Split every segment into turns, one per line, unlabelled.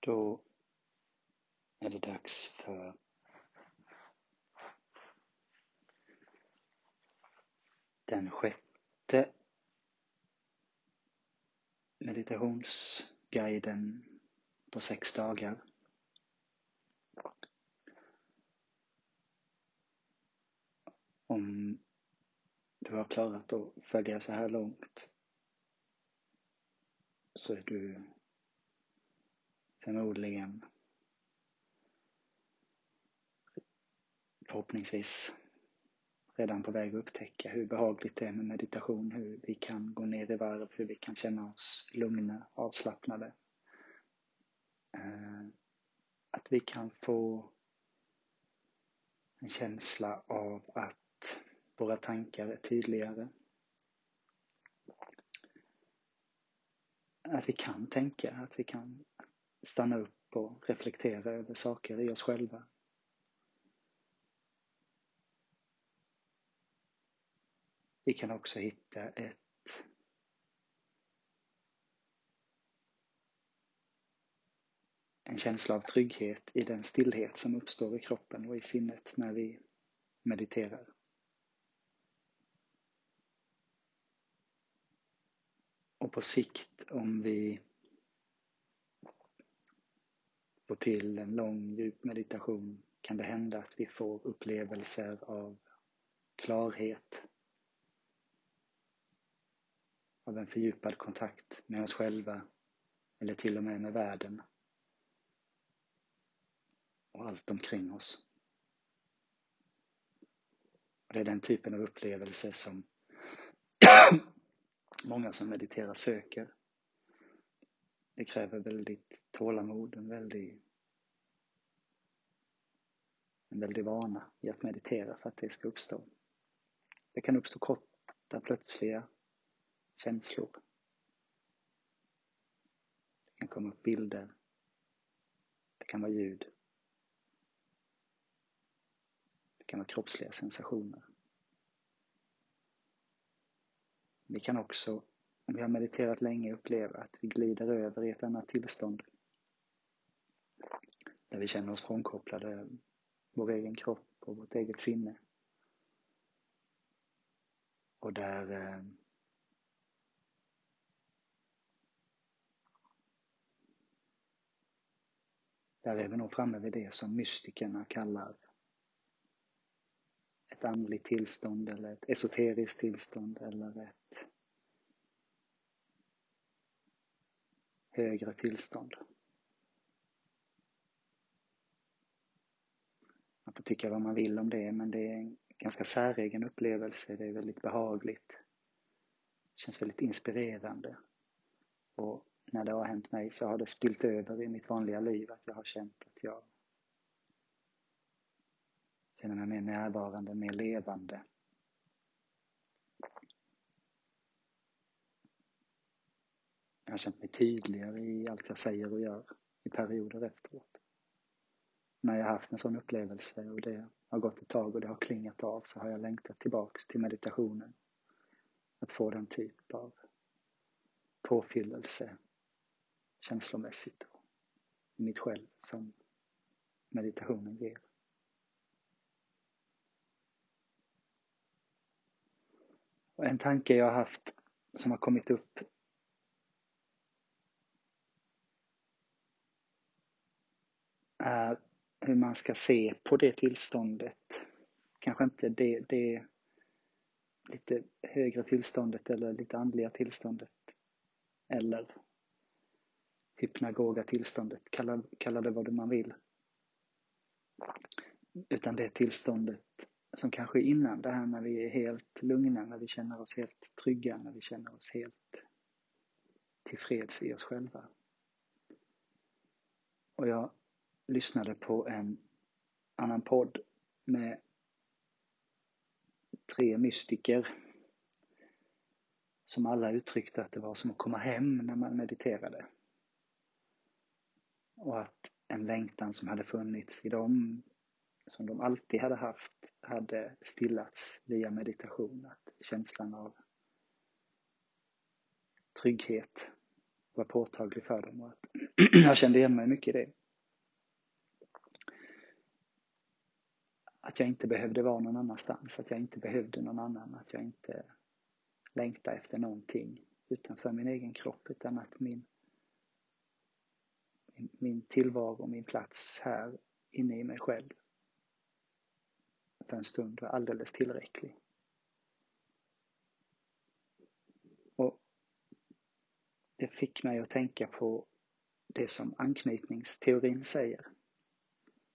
Då är det dags för den sjätte meditationsguiden på sex dagar. Om du har klarat att följa så här långt så är du förmodligen förhoppningsvis redan på väg att upptäcka hur behagligt det är med meditation, hur vi kan gå ner i varv, hur vi kan känna oss lugna, avslappnade. Eh, att vi kan få en känsla av att våra tankar är tydligare. Att vi kan tänka, att vi kan stanna upp och reflektera över saker i oss själva. Vi kan också hitta ett en känsla av trygghet i den stillhet som uppstår i kroppen och i sinnet när vi mediterar. Och på sikt om vi och till en lång djup meditation kan det hända att vi får upplevelser av klarhet, av en fördjupad kontakt med oss själva eller till och med med världen och allt omkring oss. Och det är den typen av upplevelse som många som mediterar söker. Det kräver väldigt tålamod, en väldig, en väldig vana i att meditera för att det ska uppstå. Det kan uppstå korta, plötsliga känslor. Det kan komma upp bilder. Det kan vara ljud. Det kan vara kroppsliga sensationer. Vi kan också, om vi har mediterat länge, upplever att vi glider över i ett annat tillstånd. Där vi känner oss frånkopplade vår egen kropp och vårt eget sinne. Och där eh, Där är vi nog framme vid det som mystikerna kallar ett andligt tillstånd eller ett esoteriskt tillstånd eller ett högre tillstånd. Man får tycka vad man vill om det men det är en ganska säregen upplevelse. Det är väldigt behagligt. Det känns väldigt inspirerande. Och när det har hänt mig så har det spilt över i mitt vanliga liv att jag har känt att jag känner mig mer närvarande, mer levande. Jag har känt mig tydligare i allt jag säger och gör i perioder efteråt. När jag har haft en sån upplevelse och det har gått ett tag och det har klingat av så har jag längtat tillbaks till meditationen. Att få den typ av påfyllelse känslomässigt i mitt själv som meditationen ger. Och en tanke jag har haft som har kommit upp är hur man ska se på det tillståndet. Kanske inte det, det lite högre tillståndet eller lite andliga tillståndet. Eller hypnagoga tillståndet, kalla, kalla det vad man vill. Utan det tillståndet som kanske är innan det här när vi är helt lugna, när vi känner oss helt trygga, när vi känner oss helt tillfreds i oss själva. Och jag lyssnade på en annan podd med tre mystiker som alla uttryckte att det var som att komma hem när man mediterade. Och att en längtan som hade funnits i dem, som de alltid hade haft, hade stillats via meditation. Att känslan av trygghet var påtaglig för dem och att jag kände igen mig mycket i det. Att jag inte behövde vara någon annanstans, att jag inte behövde någon annan, att jag inte längtade efter någonting utanför min egen kropp utan att min, min tillvaro, min plats här inne i mig själv för en stund var alldeles tillräcklig. Och det fick mig att tänka på det som anknytningsteorin säger.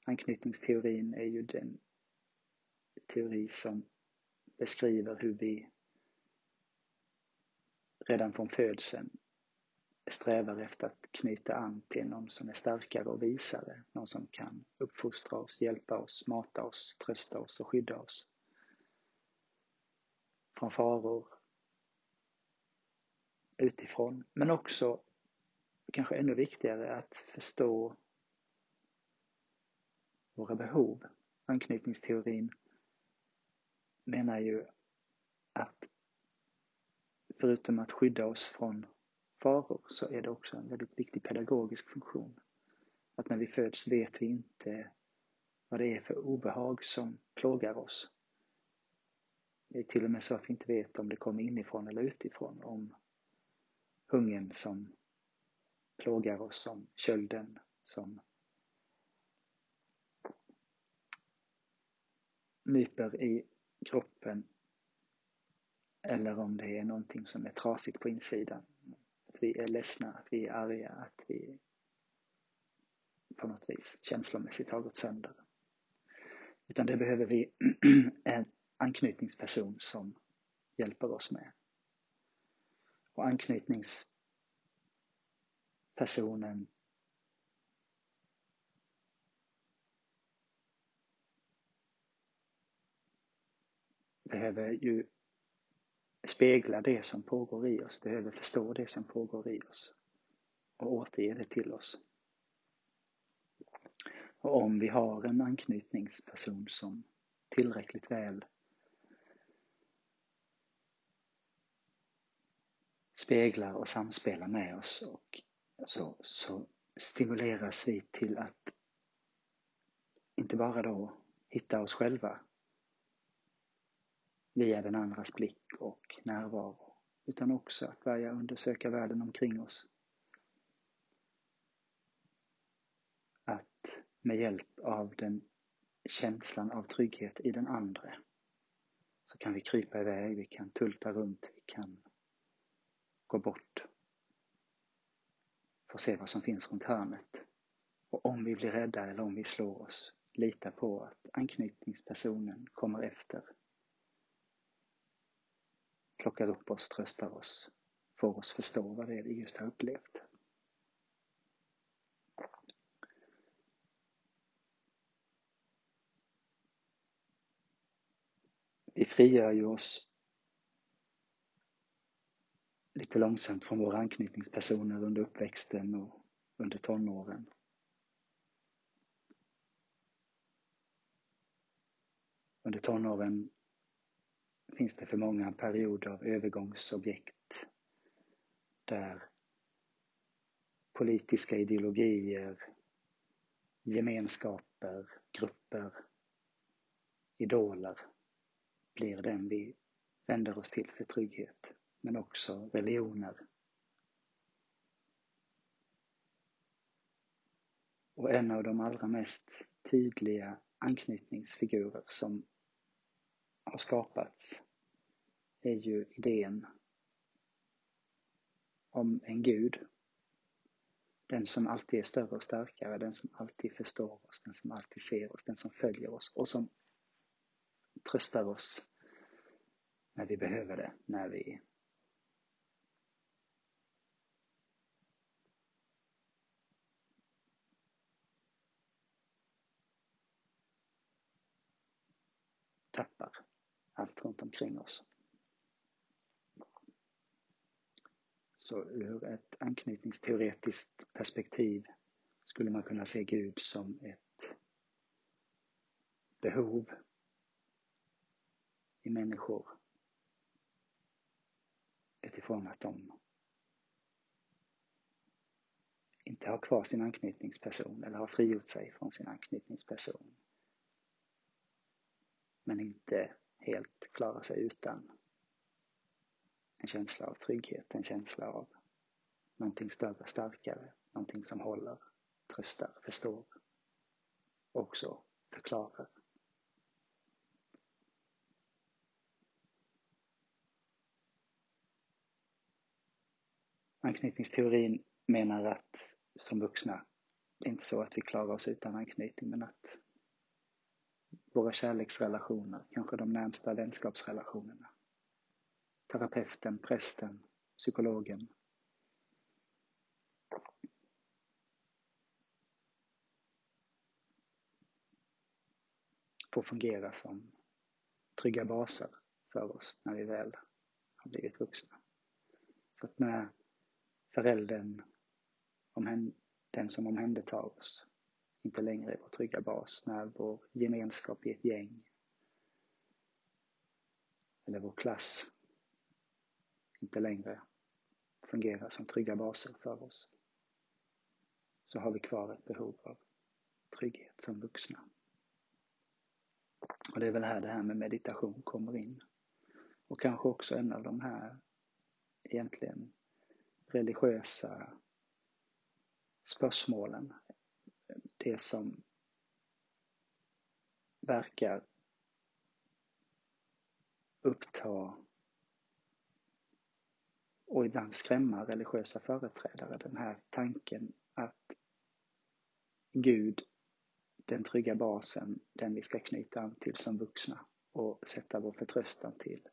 Anknytningsteorin är ju den teori som beskriver hur vi redan från födseln strävar efter att knyta an till någon som är starkare och visare, någon som kan uppfostra oss, hjälpa oss, mata oss, trösta oss och skydda oss. Från faror utifrån, men också kanske ännu viktigare att förstå våra behov. Anknytningsteorin menar ju att förutom att skydda oss från faror så är det också en väldigt viktig pedagogisk funktion. Att när vi föds vet vi inte vad det är för obehag som plågar oss. Det är till och med så att vi inte vet om det kommer inifrån eller utifrån. Om hungern som plågar oss, om kölden som nyper i kroppen eller om det är någonting som är trasigt på insidan. Att vi är ledsna, att vi är arga, att vi på något vis känslomässigt har gått sönder. Utan det behöver vi en anknytningsperson som hjälper oss med. Och anknytningspersonen behöver ju spegla det som pågår i oss, behöver förstå det som pågår i oss och återge det till oss. Och om vi har en anknytningsperson som tillräckligt väl speglar och samspelar med oss och så, så stimuleras vi till att inte bara då hitta oss själva via den andras blick och närvaro, utan också att börja undersöka världen omkring oss. Att med hjälp av den känslan av trygghet i den andre så kan vi krypa iväg, vi kan tulta runt, vi kan gå bort. Få se vad som finns runt hörnet. Och om vi blir rädda eller om vi slår oss, lita på att anknytningspersonen kommer efter plockar upp oss, tröstar oss, får oss förstå vad det är vi just har upplevt. Vi frigör ju oss lite långsamt från våra anknytningspersoner under uppväxten och under tonåren. Under tonåren finns det för många perioder av övergångsobjekt där politiska ideologier, gemenskaper, grupper, idoler blir den vi vänder oss till för trygghet, men också religioner. Och en av de allra mest tydliga anknytningsfigurer som har skapats är ju idén om en gud. Den som alltid är större och starkare, den som alltid förstår oss, den som alltid ser oss, den som följer oss och som tröstar oss när vi behöver det, när vi tappar allt runt omkring oss. Så ur ett anknytningsteoretiskt perspektiv skulle man kunna se Gud som ett behov i människor utifrån att de inte har kvar sin anknytningsperson eller har frigjort sig från sin anknytningsperson. Men inte helt klarar sig utan en känsla av trygghet, en känsla av någonting större, starkare, någonting som håller, tröstar, förstår, också förklarar. Anknytningsteorin menar att som vuxna, det är inte så att vi klarar oss utan anknytning, men att våra kärleksrelationer, kanske de närmsta vänskapsrelationerna, terapeuten, prästen, psykologen, får fungera som trygga baser för oss när vi väl har blivit vuxna. Så att när föräldern, den som omhändertar oss, inte längre är vår trygga bas, när vår gemenskap i ett gäng eller vår klass inte längre fungerar som trygga baser för oss, så har vi kvar ett behov av trygghet som vuxna. Och det är väl här det här med meditation kommer in. Och kanske också en av de här egentligen religiösa spörsmålen. Det som verkar uppta och ibland skrämma religiösa företrädare. Den här tanken att Gud, den trygga basen, den vi ska knyta an till som vuxna och sätta vår förtröstan till,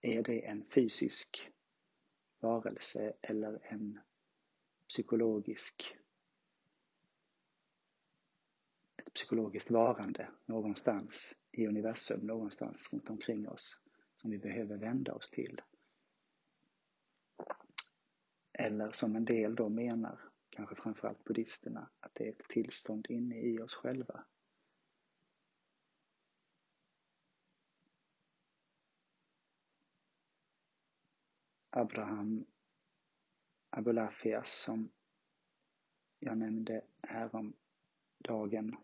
är det en fysisk varelse eller en psykologisk ett psykologiskt varande någonstans i universum, någonstans runt omkring oss som vi behöver vända oss till. Eller som en del då menar, kanske framförallt buddhisterna, att det är ett tillstånd inne i oss själva Abraham Abulafias som jag nämnde häromdagen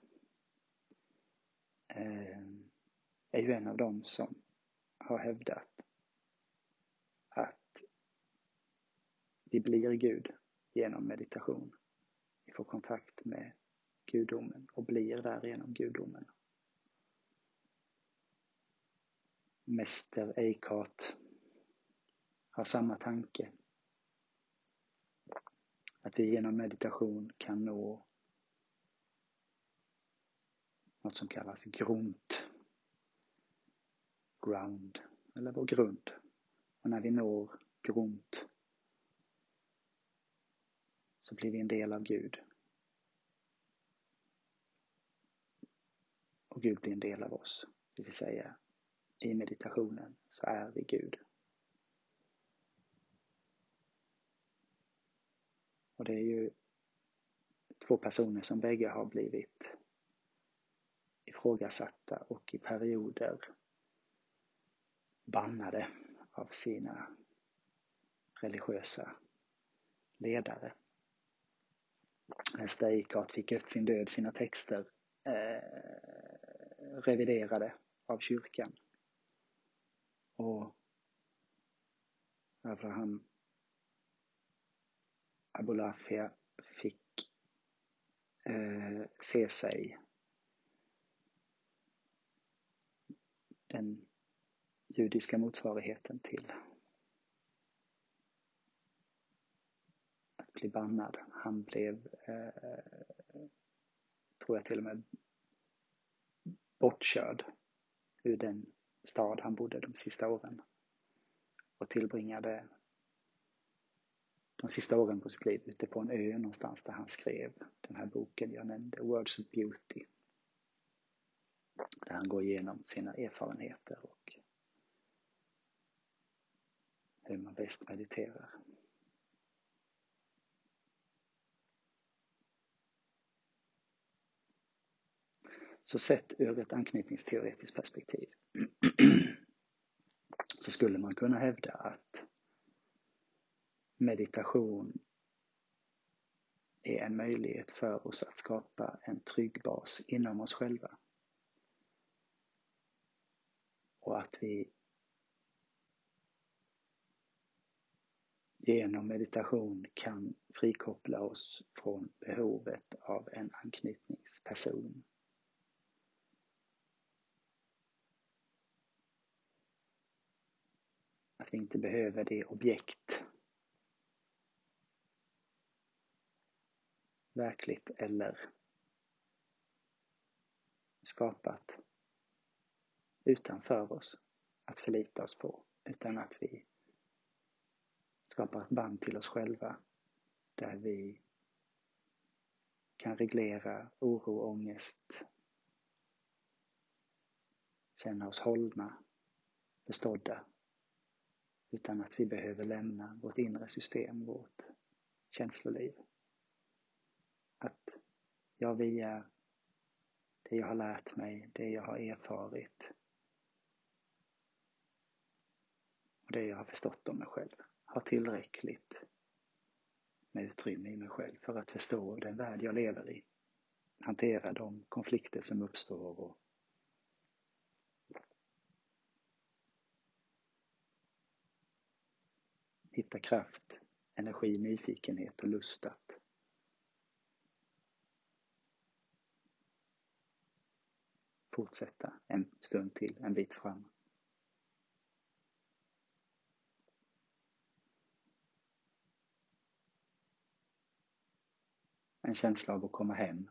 eh, är ju en av dem som har hävdat att vi blir Gud genom meditation. Vi får kontakt med gudomen och blir därigenom gudomen. Mäster Eikart har samma tanke. Att vi genom meditation kan nå något som kallas grunt. Ground, eller vår grund. Och när vi når grunt så blir vi en del av Gud. Och Gud blir en del av oss. Det vill säga, i meditationen så är vi Gud. Det är ju två personer som bägge har blivit ifrågasatta och i perioder bannade av sina religiösa ledare. Steikart fick efter sin död sina texter eh, reviderade av kyrkan. Och Abraham Abulafia fick eh, se sig den judiska motsvarigheten till att bli bannad. Han blev, eh, tror jag till och med, bortkörd ur den stad han bodde de sista åren och tillbringade de sista åren på sitt liv ute på en ö någonstans där han skrev den här boken jag nämnde, Words of Beauty. Där han går igenom sina erfarenheter och hur man bäst mediterar. Så sett ur ett anknytningsteoretiskt perspektiv så skulle man kunna hävda att meditation är en möjlighet för oss att skapa en trygg bas inom oss själva. Och att vi genom meditation kan frikoppla oss från behovet av en anknytningsperson. Att vi inte behöver det objekt verkligt eller skapat utanför oss att förlita oss på utan att vi skapar ett band till oss själva där vi kan reglera oro, ångest, känna oss hållna, bestådda utan att vi behöver lämna vårt inre system, vårt känsloliv. Att jag via det jag har lärt mig, det jag har erfarit och det jag har förstått om mig själv har tillräckligt med utrymme i mig själv för att förstå den värld jag lever i. Hantera de konflikter som uppstår och hitta kraft, energi, nyfikenhet och lust att fortsätta en stund till, en bit fram. En känsla av att komma hem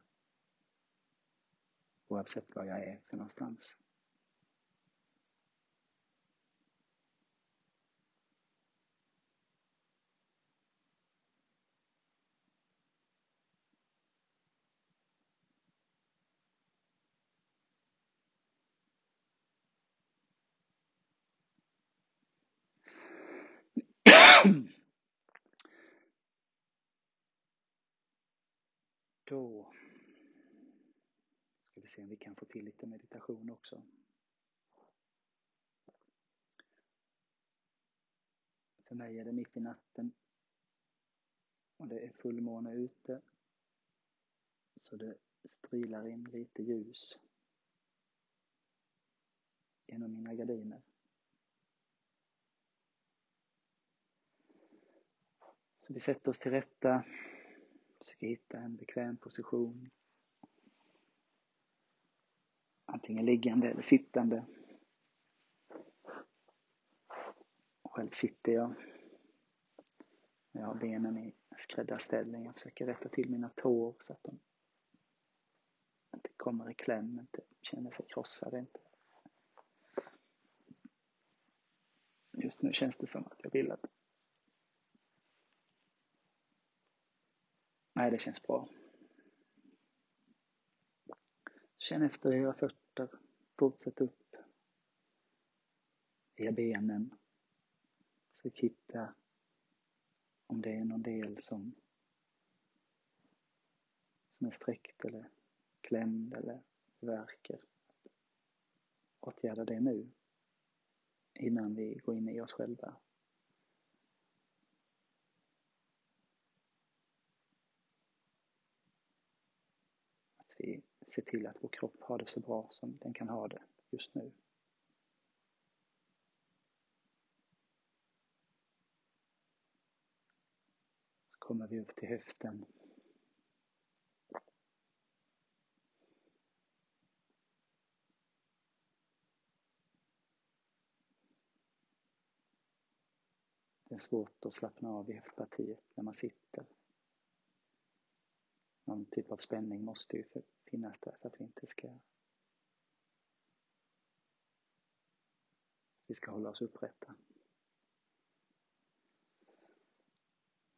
oavsett var jag är för någonstans. Då ska vi se om vi kan få till lite meditation också. För mig är det mitt i natten och det är fullmåne ute. Så det strilar in lite ljus genom mina gardiner. Så vi sätter oss till rätta, försöker hitta en bekväm position. Antingen liggande eller sittande. Själv sitter jag. Jag har benen i skräddarställning. Jag försöker rätta till mina tår så att de inte kommer i kläm, inte känner sig krossade. Inte. Just nu känns det som att jag vill att Nej, det känns bra. Känn efter hur era fötter. Fortsätt upp. Via benen. Försök hitta om det är någon del som, som är sträckt eller klämd eller verkar. Åtgärda det nu innan vi går in i oss själva. Se till att vår kropp har det så bra som den kan ha det just nu. Så kommer vi upp till höften. Det är svårt att slappna av i höftpartiet när man sitter någon typ av spänning måste ju finnas där för att vi inte ska vi ska hålla oss upprätta.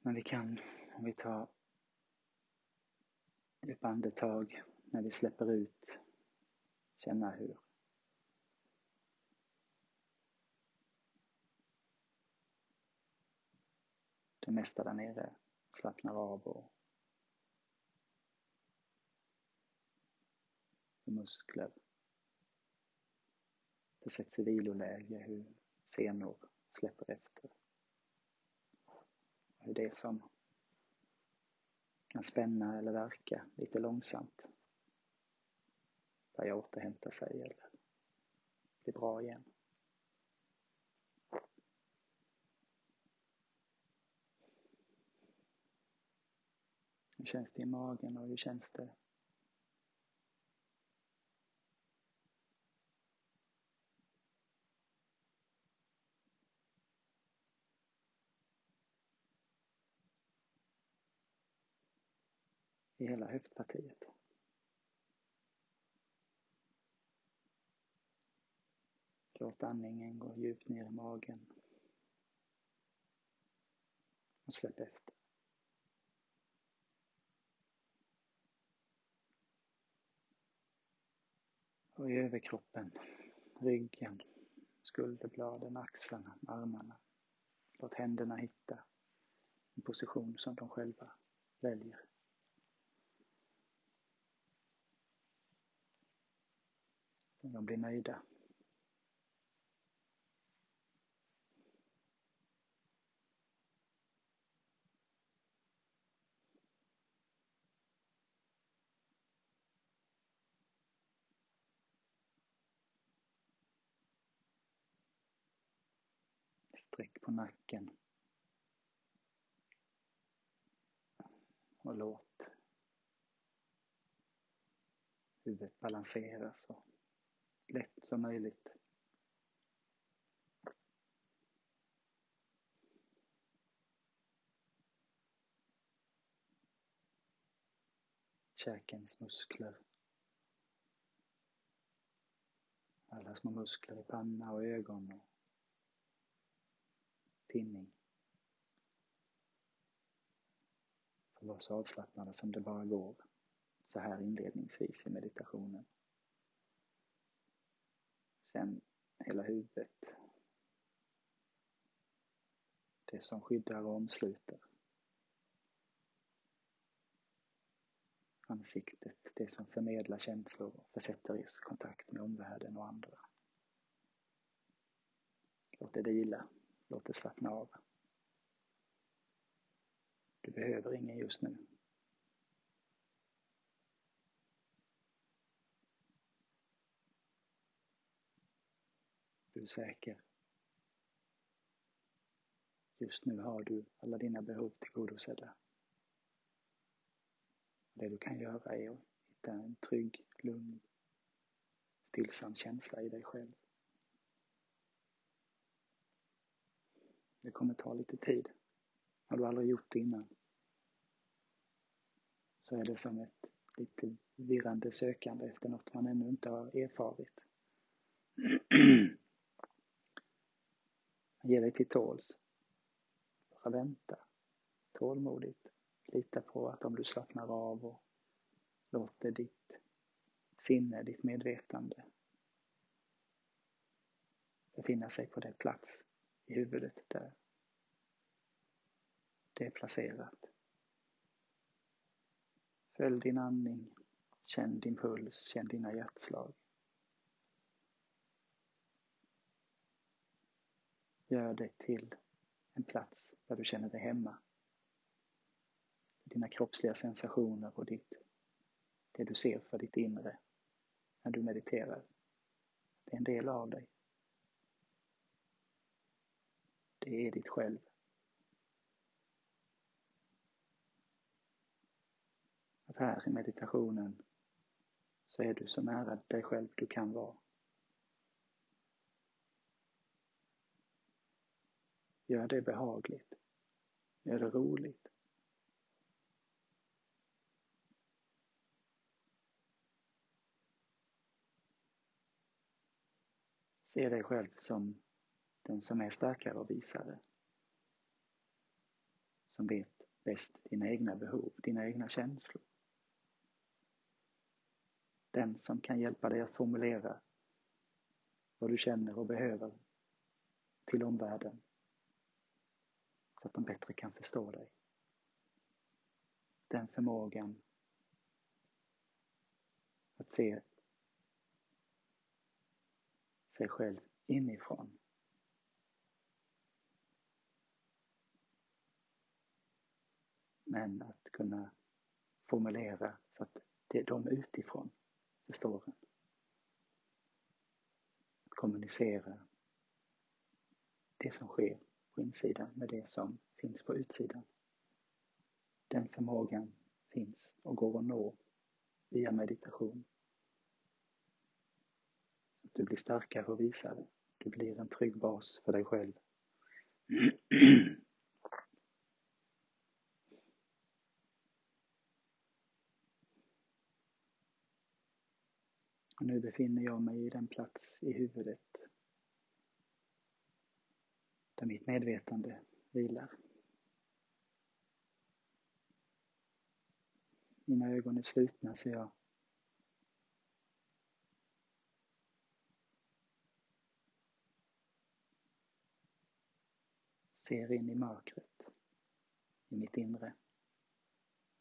Men vi kan, om vi tar djupa andetag när vi släpper ut, känna hur det mesta där nere slappnar av och muskler. Det sätts i viloläge, hur senor släpper efter. Hur det som kan spänna eller verka lite långsamt. börjar återhämta sig eller bli bra igen. Hur känns det i magen och hur känns det i hela höftpartiet. Låt andningen gå djupt ner i magen. Och släpp efter. Och i överkroppen, ryggen, skulderbladen, axlarna, armarna. Låt händerna hitta en position som de själva väljer. De blir nöjda. Sträck på nacken. Och låt huvudet balanseras och lätt som möjligt. Käkens muskler. Alla små muskler i panna och ögon och tinning. Får vara så avslappnade som det bara går så här inledningsvis i meditationen. Känn hela huvudet. Det som skyddar och omsluter. Ansiktet, det som förmedlar känslor och försätter i kontakt med omvärlden och andra. Låt det vila. Låt det slappna av. Du behöver ingen just nu. Du är säker. Just nu har du alla dina behov tillgodosedda. Det du kan göra är att hitta en trygg, lugn, stillsam känsla i dig själv. Det kommer ta lite tid. Har du aldrig gjort det innan så är det som ett lite virrande sökande efter något man ännu inte har erfarit. Ge dig till tåls. Bara vänta. Tålmodigt. Lita på att om du slappnar av och låter ditt sinne, ditt medvetande befinna sig på den plats i huvudet där det är placerat. Följ din andning, känn din puls, känn dina hjärtslag. Gör det till en plats där du känner dig hemma. Dina kroppsliga sensationer och ditt, det du ser för ditt inre när du mediterar. Det är en del av dig. Det är ditt själv. Att här i meditationen så är du så nära dig själv du kan vara. Gör det behagligt. Gör det roligt. Se dig själv som den som är starkare och visare. Som vet bäst dina egna behov, dina egna känslor. Den som kan hjälpa dig att formulera vad du känner och behöver till omvärlden så att de bättre kan förstå dig. Den förmågan att se sig själv inifrån Men att kunna formulera så att det är de utifrån förstår en. Att kommunicera det som sker på insidan med det som finns på utsidan. Den förmågan finns och går att nå via meditation. Du blir starkare och visare. Du blir en trygg bas för dig själv. Och nu befinner jag mig i den plats i huvudet där mitt medvetande vilar. Mina ögon är slutna så jag ser in i mörkret i mitt inre.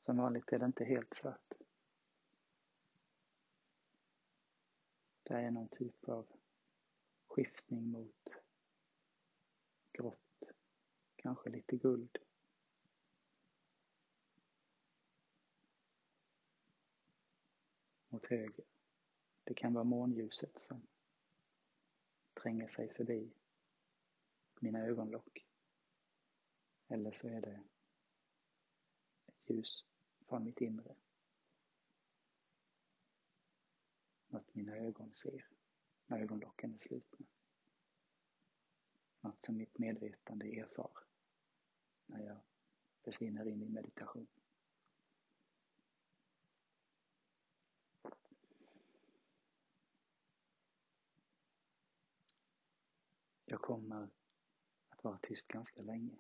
Som vanligt är det inte helt svart. Det är någon typ av skiftning mot grått, kanske lite guld. Mot höger. Det kan vara månljuset som tränger sig förbi mina ögonlock. Eller så är det ett ljus från mitt inre. Något mina ögon ser när ögonlocken är slutna. Något som mitt medvetande erfar när jag försvinner in i meditation. Jag kommer att vara tyst ganska länge.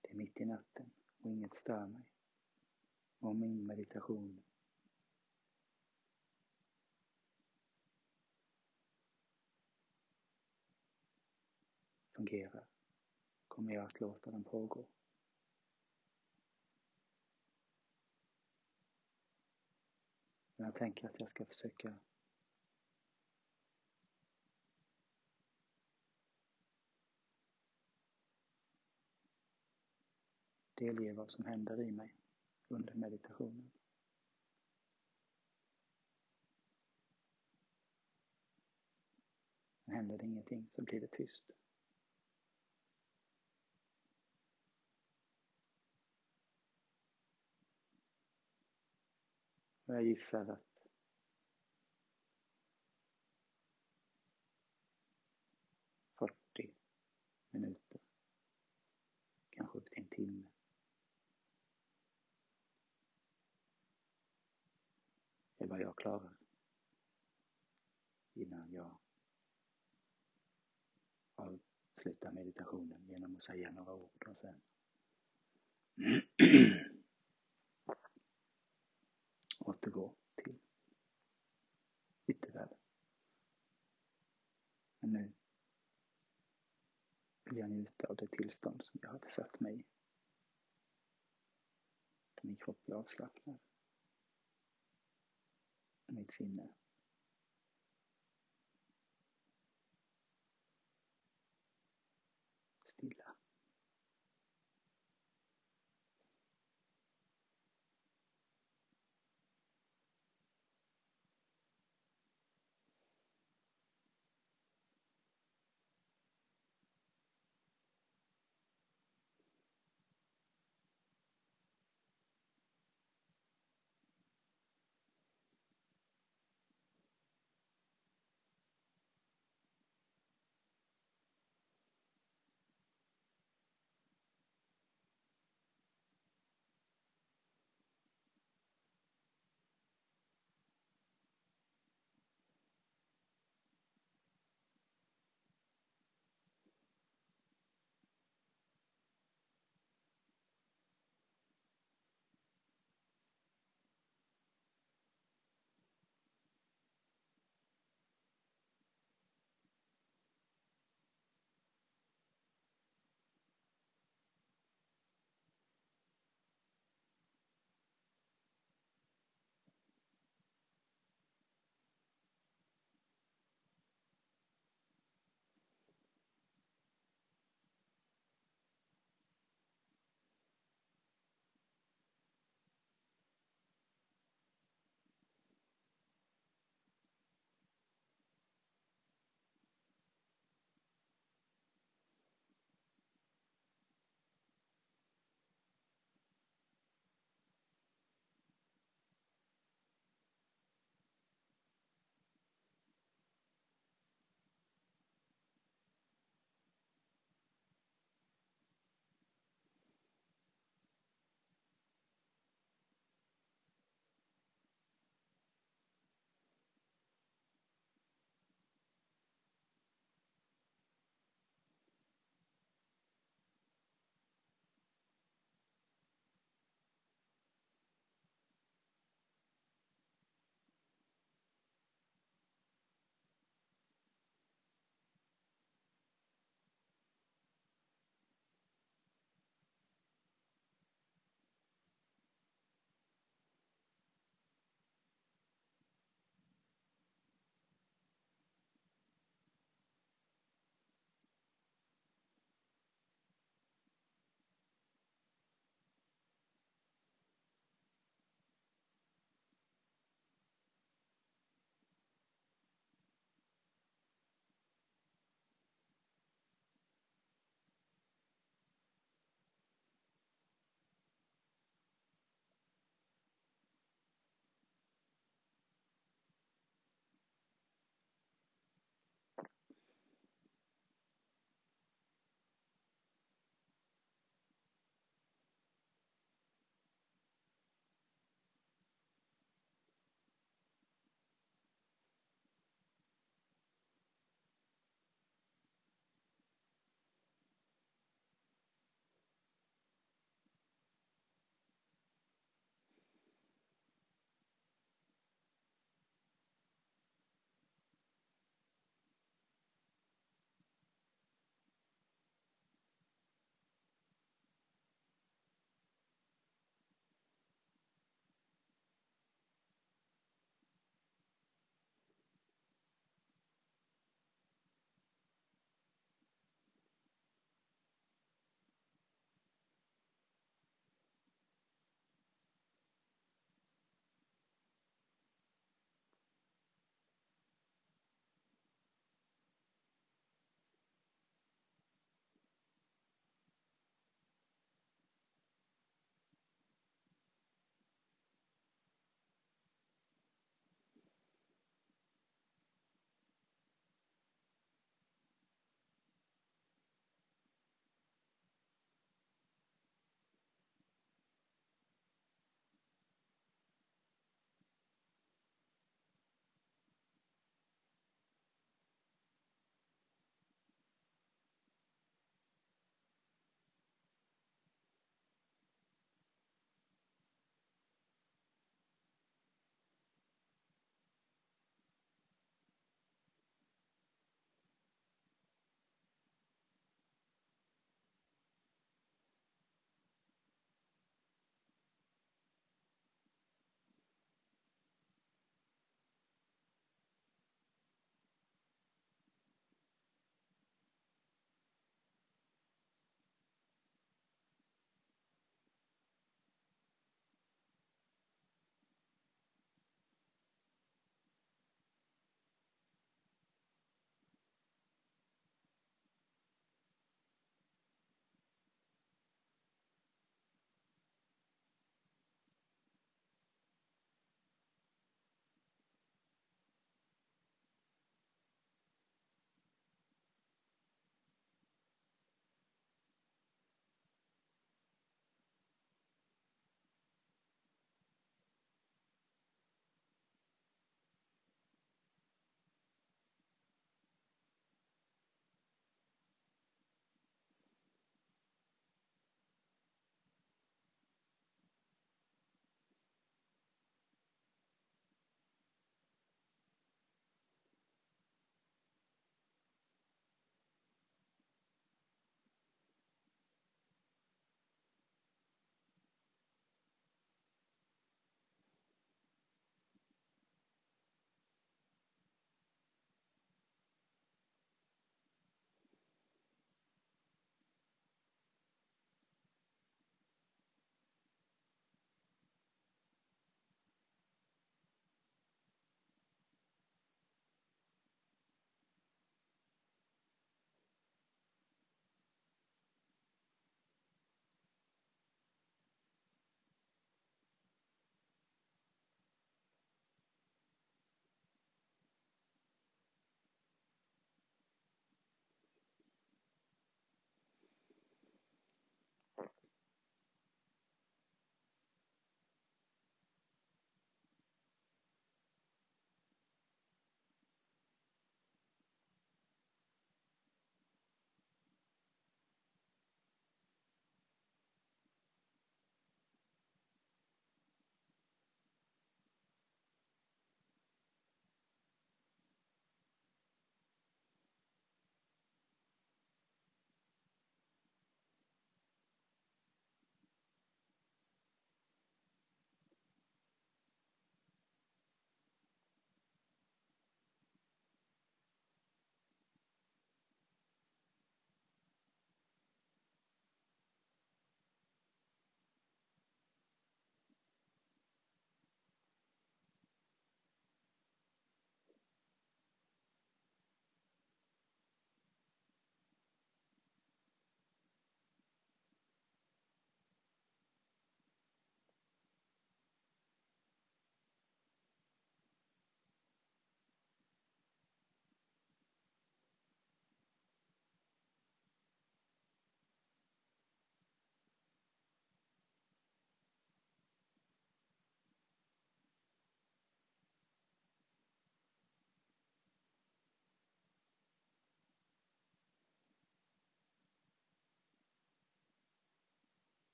Det är mitt i natten och inget stör mig. Och min meditation fungerar kommer jag att låta den pågå. Men jag tänker att jag ska försöka delge vad som händer i mig under meditationen. Men händer det ingenting så blir det tyst. Men jag gissar att fyrtio minuter, kanske upp till en timme. är vad jag klarar innan jag avslutar meditationen genom att säga några ord och sen återgå till yttervärlden. Men nu vill jag njuta av det tillstånd som jag hade satt mig i. Min kropp är avslappnad. Mitt sinne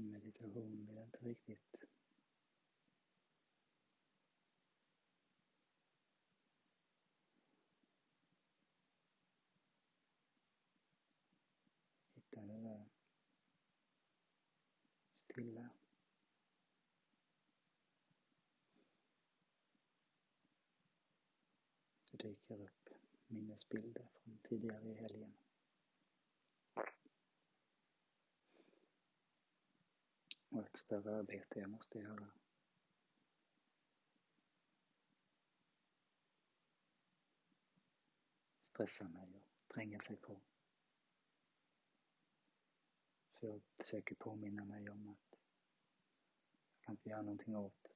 meditation vill jag inte riktigt hitta det där stilla. Det dyker upp minnesbilder från tidigare i helgen. Och ett större arbete jag måste göra. Stressa mig och tränga sig på. Så jag försöker påminna mig om att jag kan inte göra någonting åt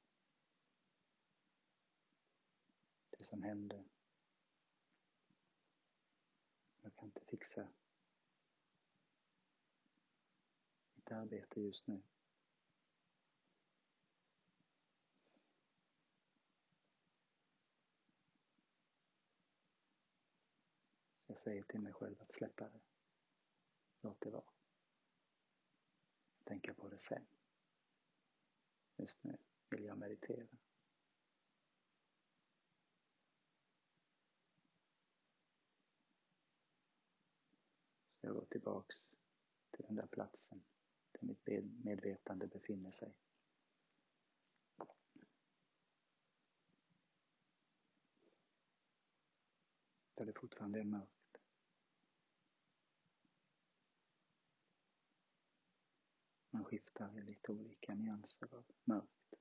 det som hände. Jag kan inte fixa mitt arbete just nu. Säger till mig själv att släppa det. Låt det vara tänka på det sen. Just nu vill jag meditera. Så jag går tillbaks till den där platsen där mitt medvetande befinner sig. Där det fortfarande är mörkt. Man skiftar i lite olika nyanser av mörkt.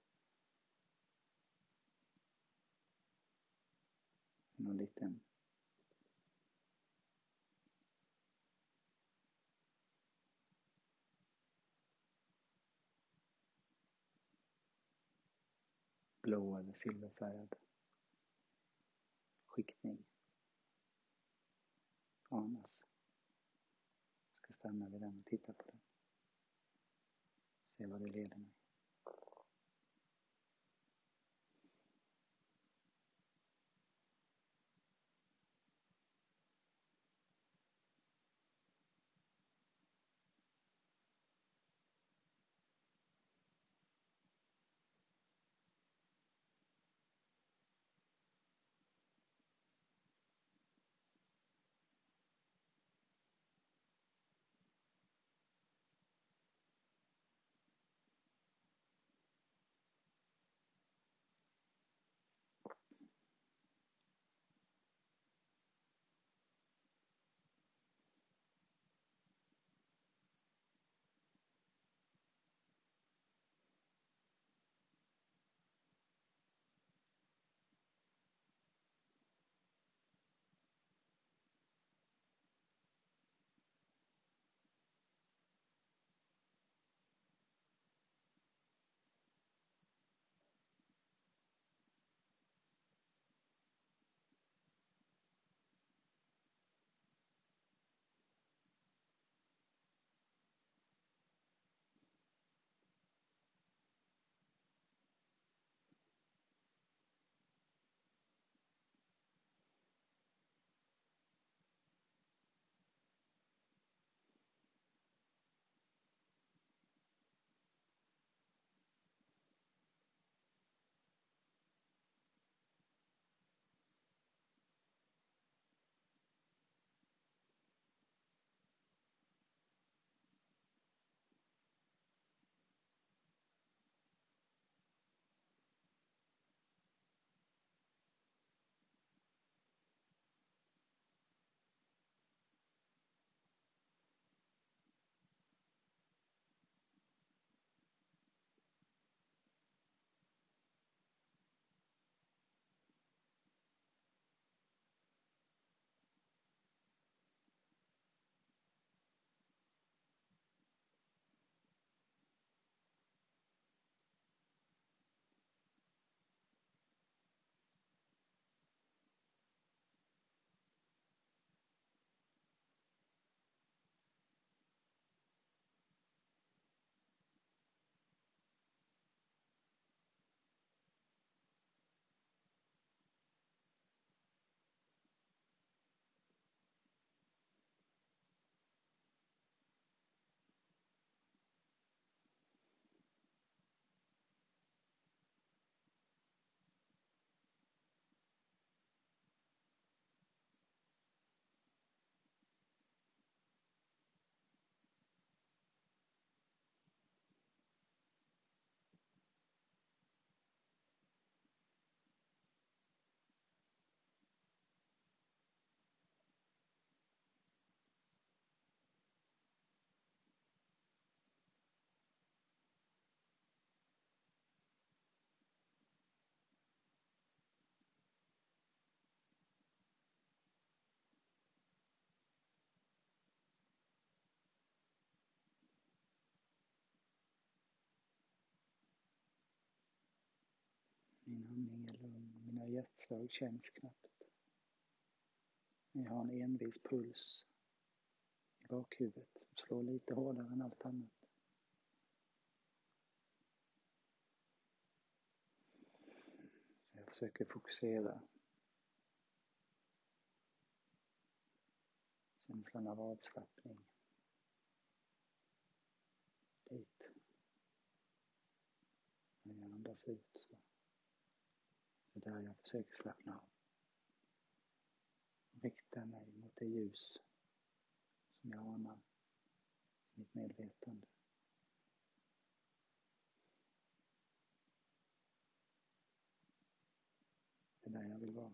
Någon liten blå eller silverfärgad skiktning anas. Jag ska stanna vid den och titta på den. hele det leben. Andning är lugn. Mina hjärtslag känns knappt. Men jag har en envis puls i bakhuvudet som slår lite hårdare än allt annat. Så jag försöker fokusera känslan av avslappning dit. När jag andas ut så där jag försöker slappna av. Rikta mig mot det ljus som jag anar i mitt medvetande. Det är där jag vill vara.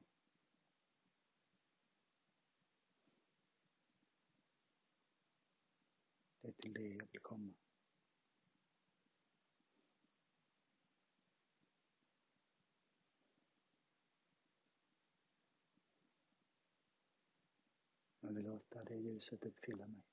Det är till det jag vill komma. Vill låta det ljuset uppfylla mig.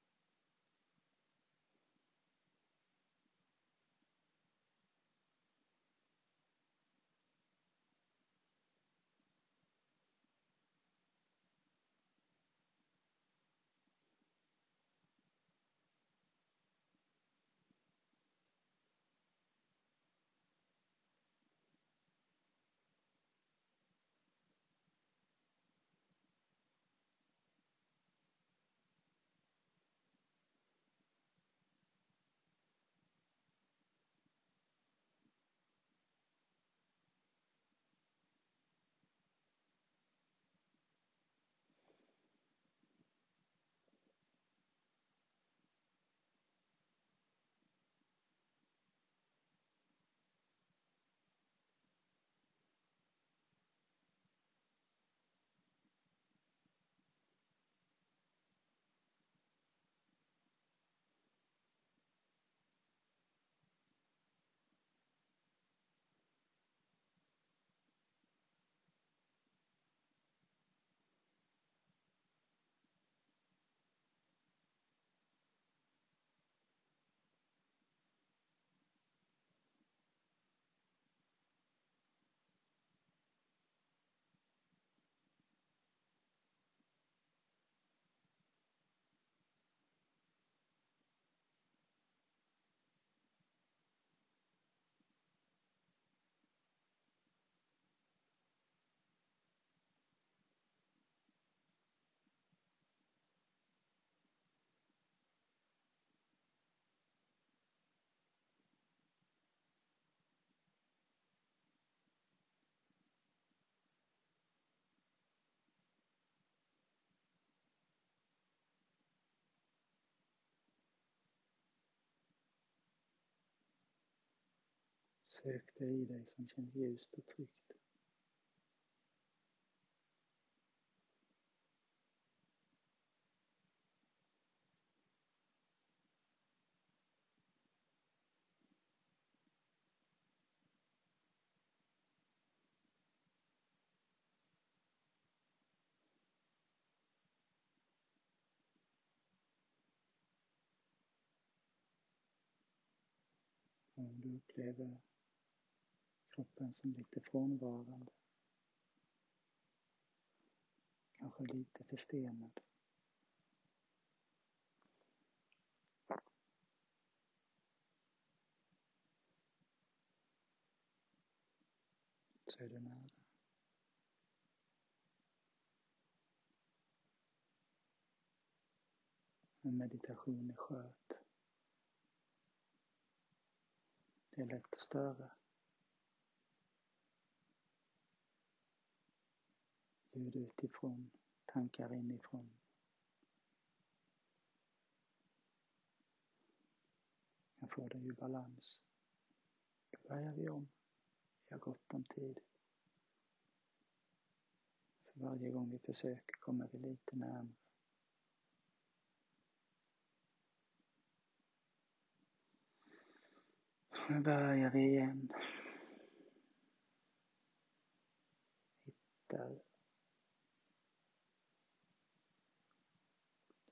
Sök det i dig som känns ljust och tryggt. Om du upplever kroppen som lite frånvarande. Kanske lite förstenad. Så är det nära. En meditation är sköt. Det är lätt att störa. Ljud utifrån, tankar inifrån. Jag får det i balans. Då börjar vi om. Vi har gott om tid. För varje gång vi försöker kommer vi lite närmare. Nu börjar vi igen. Hittar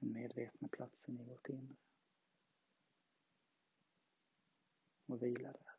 den medvetna platsen i vårt inre. Och vila där.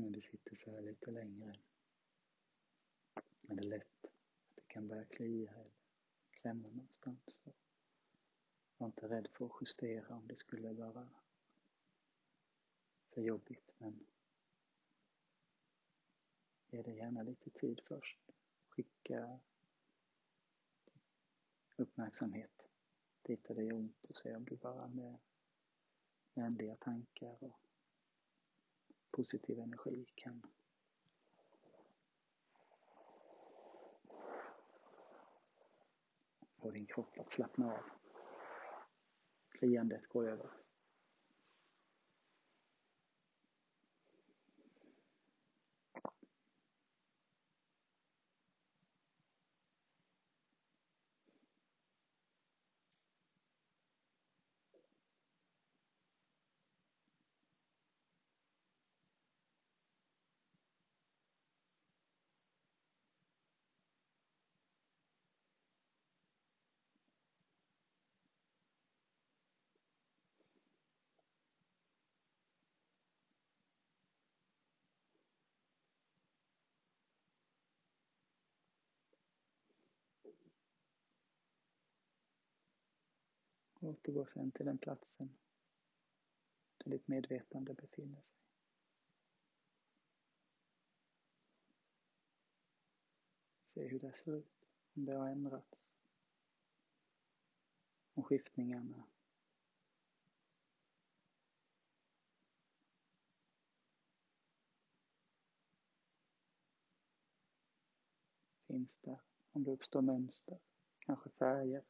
När vi sitter så här lite längre är det lätt att det kan börja klia eller klämma någonstans. Så var inte rädd för att justera om det skulle vara för jobbigt men ge det gärna lite tid först. Skicka uppmärksamhet dit där det gör ont och se om du bara med vänliga tankar och positiv energi kan få din kropp att slappna av. Kliandet går över. Återgå sen till den platsen där ditt medvetande befinner sig. Se hur det ser ut, om det har ändrats. Om skiftningarna finns där. Om det uppstår mönster, kanske färger.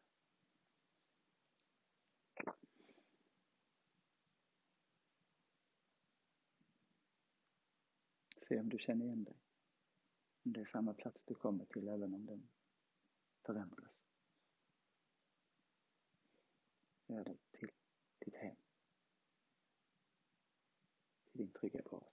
Se om du känner igen dig. Om det är samma plats du kommer till även om den förändras. Gör det till ditt hem. Till din trygga bas.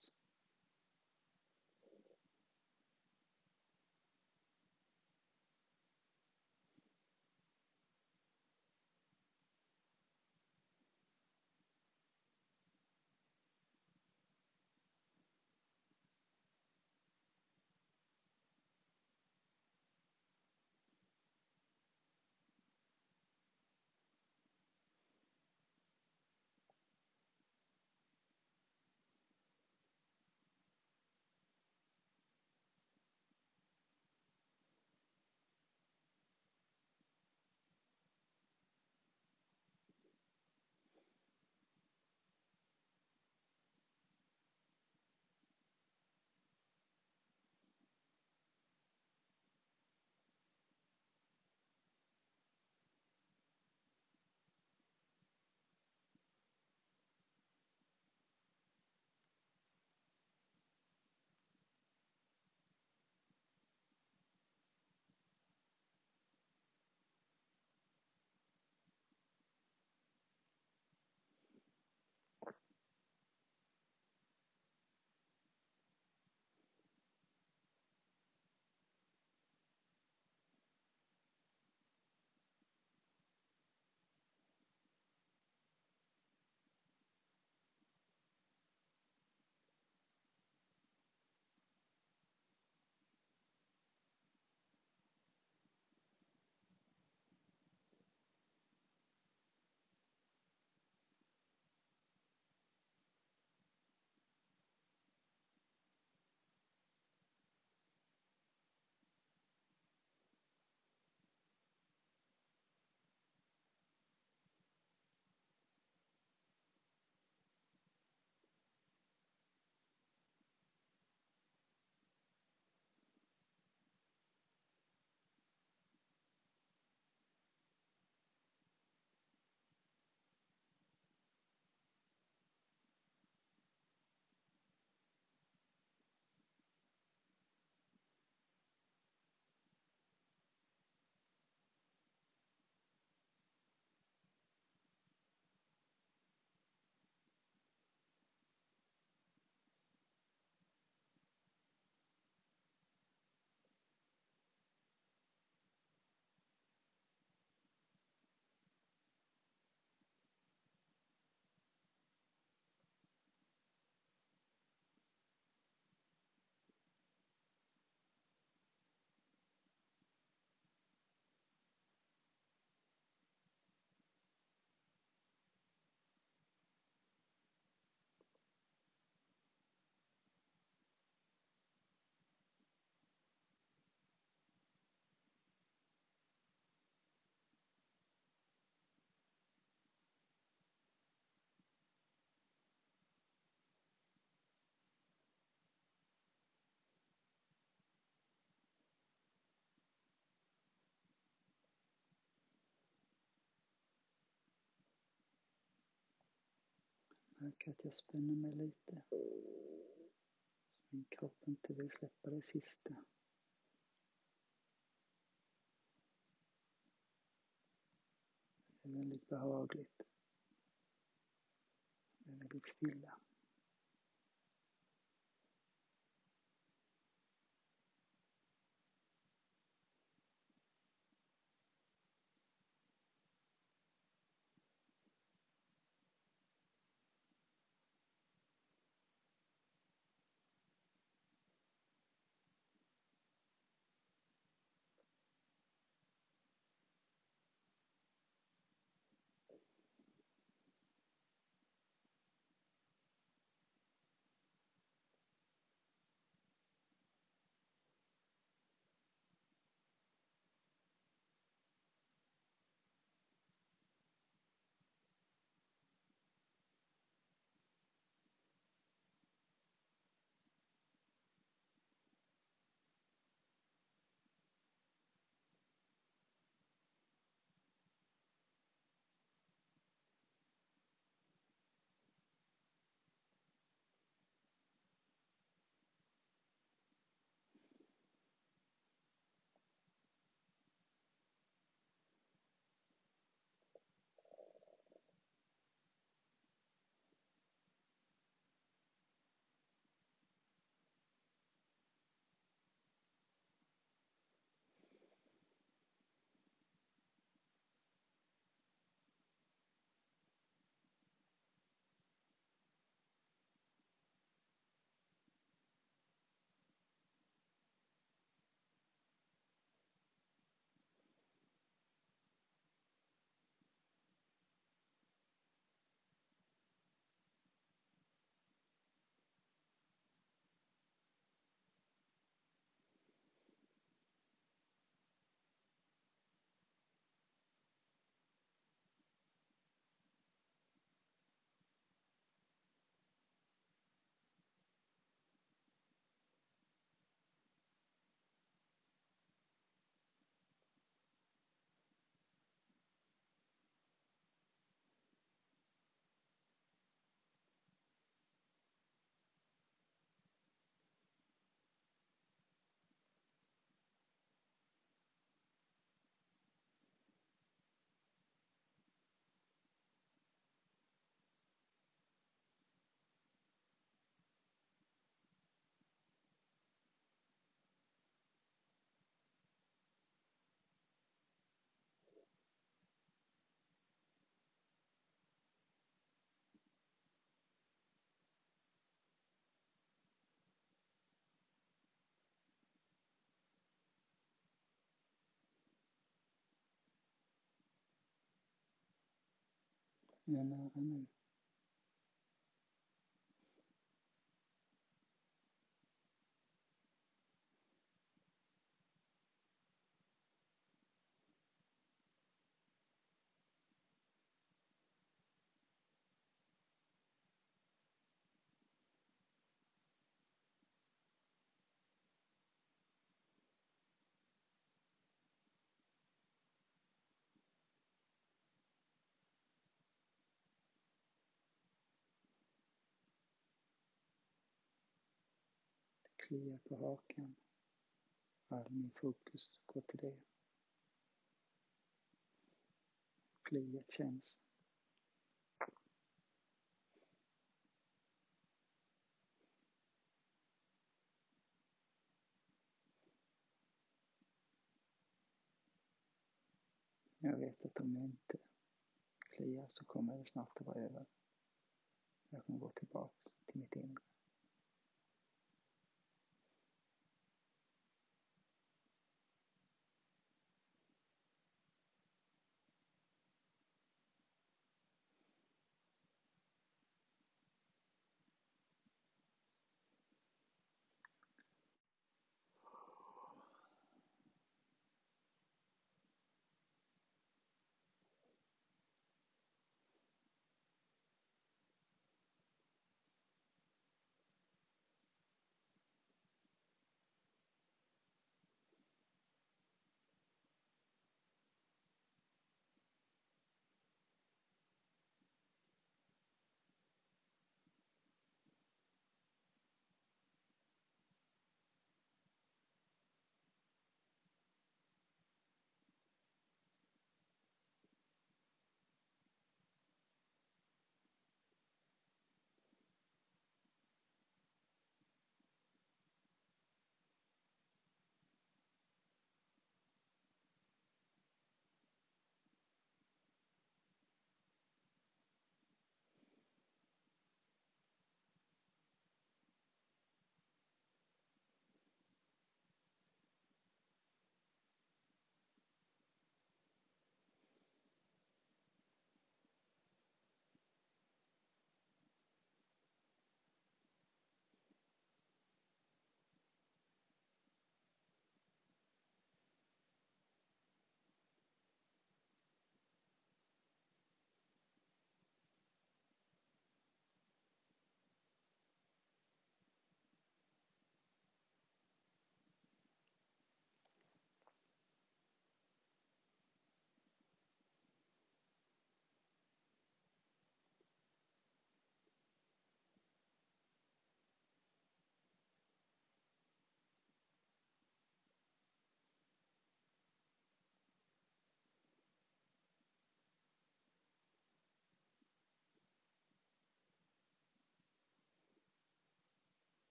Märker att jag spänner mig lite. Min kropp inte vill släppa det sista. Det är väldigt behagligt. Det är väldigt stilla. Jag är nära nu. Kliar på hakan. All min fokus går till det. Kliet känns. Jag vet att om jag inte kliar så kommer det snart att vara över. Jag kommer gå tillbaka till mitt inre.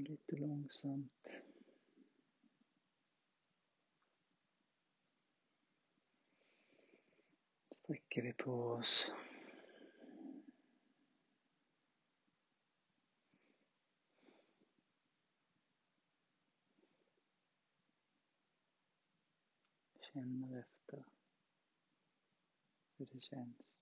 Och lite långsamt sträcker vi på oss. Känner efter hur det känns.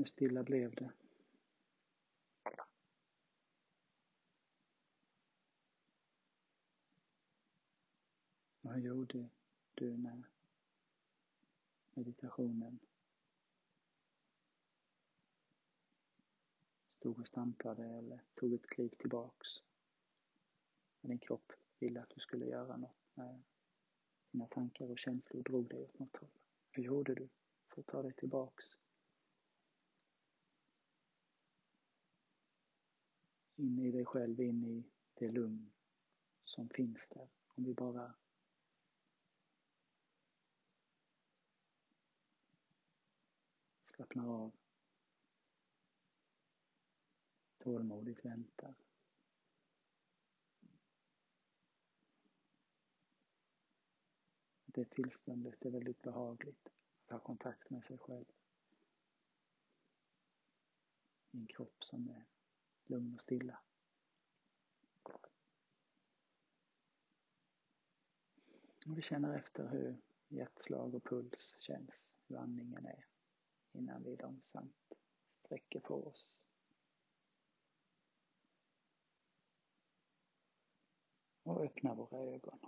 Hur stilla blev det? Vad gjorde du med meditationen? Stod och stampade eller tog ett kliv tillbaks? När Din kropp ville att du skulle göra något när dina tankar och känslor drog dig åt något håll. Hur gjorde du för att ta dig tillbaks? In i dig själv, in i det lugn som finns där. Om vi bara slappnar av, tålmodigt väntar. Det tillståndet är väldigt behagligt, att ha kontakt med sig själv. I en kropp som är lugn och stilla. Och vi känner efter hur hjärtslag och puls känns, hur andningen är innan vi långsamt sträcker på oss. Och öppnar våra ögon.